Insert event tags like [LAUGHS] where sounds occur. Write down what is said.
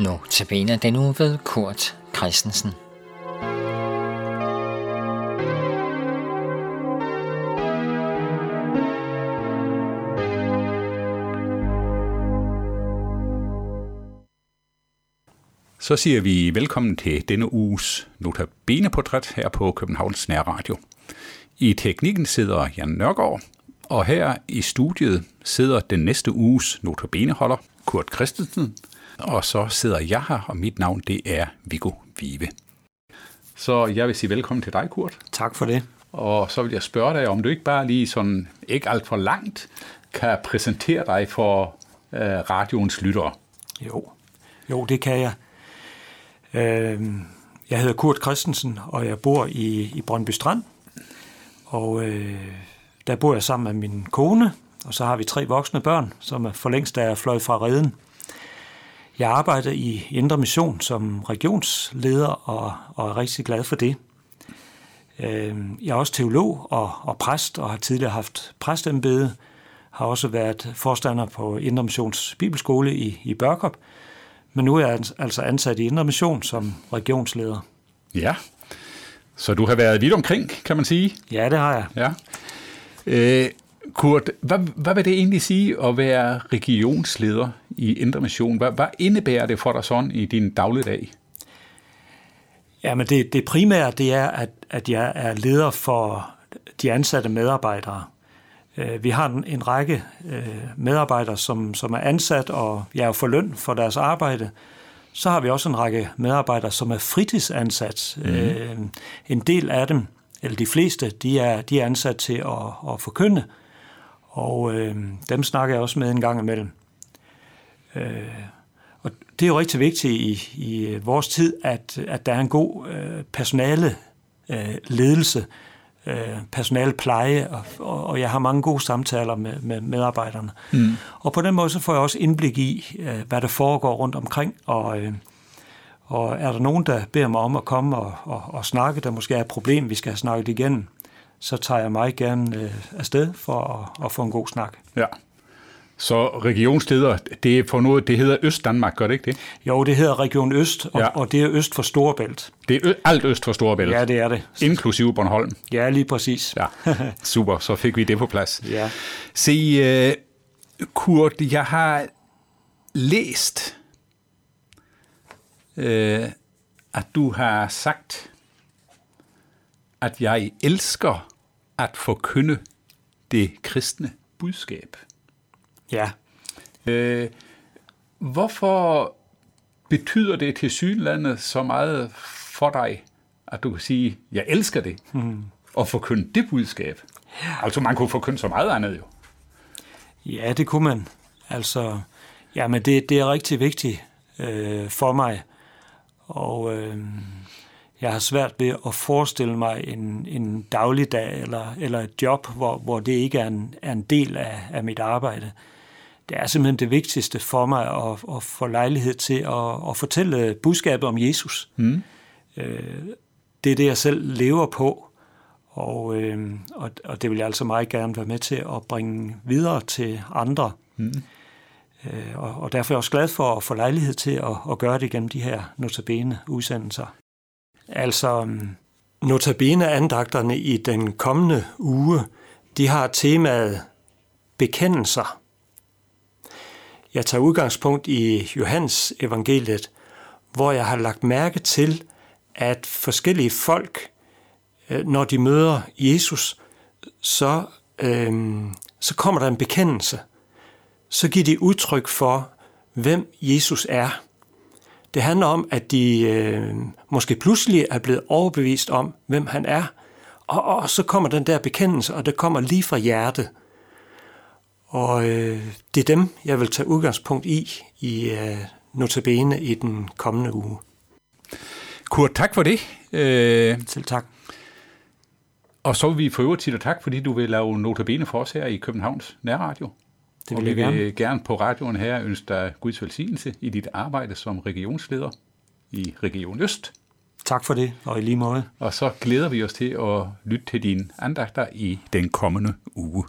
Notabene den uge ved Kurt Christensen. Så siger vi velkommen til denne uges Notabene-portræt her på Københavns Nærradio. I teknikken sidder Jan Nørgaard, og her i studiet sidder den næste uges Notabene-holder, Kurt Christensen, og så sidder jeg her, og mit navn det er Viggo Vive. Så jeg vil sige velkommen til dig, Kurt. Tak for det. Og så vil jeg spørge dig, om du ikke bare lige sådan, ikke alt for langt, kan præsentere dig for øh, radioens lyttere. Jo, jo det kan jeg. Øh, jeg hedder Kurt Christensen, og jeg bor i, i Brøndby Strand. Og øh, der bor jeg sammen med min kone, og så har vi tre voksne børn, som er for længst er fløjet fra redden. Jeg arbejder i Indre Mission som regionsleder og, og er rigtig glad for det. Øh, jeg er også teolog og, og præst og har tidligere haft præstembede. Har også været forstander på Indre Missions Bibelskole i, i Børkop. Men nu er jeg altså ansat i Indre Mission som regionsleder. Ja, så du har været vidt omkring, kan man sige. Ja, det har jeg. Ja. Øh, Kurt, hvad, hvad vil det egentlig sige at være regionsleder i Indre Mission? Hvad, hvad indebærer det for dig sådan i din dagligdag? Ja, men det, det primære det er, at, at jeg er leder for de ansatte medarbejdere. Vi har en, en række medarbejdere, som, som er ansat, og jeg er for løn for deres arbejde. Så har vi også en række medarbejdere, som er fritidsansat. Mm. En del af dem, eller de fleste, de er, de er ansat til at, at forkynde, og øh, dem snakker jeg også med en gang imellem. Øh, og det er jo rigtig vigtigt i, i vores tid, at, at der er en god øh, personale øh, ledelse, øh, personale pleje, og, og jeg har mange gode samtaler med, med medarbejderne. Mm. Og på den måde så får jeg også indblik i, øh, hvad der foregår rundt omkring, og, øh, og er der nogen, der beder mig om at komme og, og, og snakke, der måske er et problem, vi skal have snakket igennem, så tager jeg meget gerne øh, afsted for at, at få en god snak. Ja. Så regionsleder, det er for noget, det hedder Øst-Danmark, gør det ikke det? Jo, det hedder Region Øst, og, ja. og det er øst for Storebælt. Det er ø- alt øst for Storebælt? Ja, det er det. Inklusive Bornholm? Ja, lige præcis. Ja, [LAUGHS] super, så fik vi det på plads. Ja. Se, uh, Kurt, jeg har læst, uh, at du har sagt, at jeg elsker at forkynde det kristne budskab. Ja. Øh, hvorfor betyder det til synlandet så meget for dig, at du kan sige, jeg elsker det, hmm. og forkynde det budskab? Ja. Altså man kunne forkynde så meget andet jo. Ja, det kunne man. Altså, ja, men det, det er rigtig vigtigt øh, for mig. Og øh, jeg har svært ved at forestille mig en, en dagligdag eller, eller et job, hvor, hvor det ikke er en, er en del af, af mit arbejde. Det er simpelthen det vigtigste for mig at, at få lejlighed til at, at fortælle budskabet om Jesus. Mm. Det er det, jeg selv lever på, og, og, og det vil jeg altså meget gerne være med til at bringe videre til andre. Mm. Og, og derfor er jeg også glad for at få lejlighed til at, at gøre det gennem de her notabene udsendelser. Altså, notabene-andagterne i den kommende uge, de har temaet bekendelser. Jeg tager udgangspunkt i Johannes evangeliet, hvor jeg har lagt mærke til, at forskellige folk, øh, når de møder Jesus, så, øhm, så kommer der en bekendelse. Så giver de udtryk for, hvem Jesus er. Det handler om, at de øh, måske pludselig er blevet overbevist om, hvem han er, og, og så kommer den der bekendelse, og det kommer lige fra hjertet. Og øh, det er dem, jeg vil tage udgangspunkt i, i øh, notabene i den kommende uge. Kurt, tak for det. Øh, Selv tak. Og så vil vi for øvrigt sige dig tak, fordi du vil lave notabene for os her i Københavns Nærradio. Det vil og jeg vi gerne. vil gerne på radioen her ønske dig Guds velsignelse i dit arbejde som regionsleder i Region Øst. Tak for det, og i lige måde. Og så glæder vi os til at lytte til dine andagter i den kommende uge.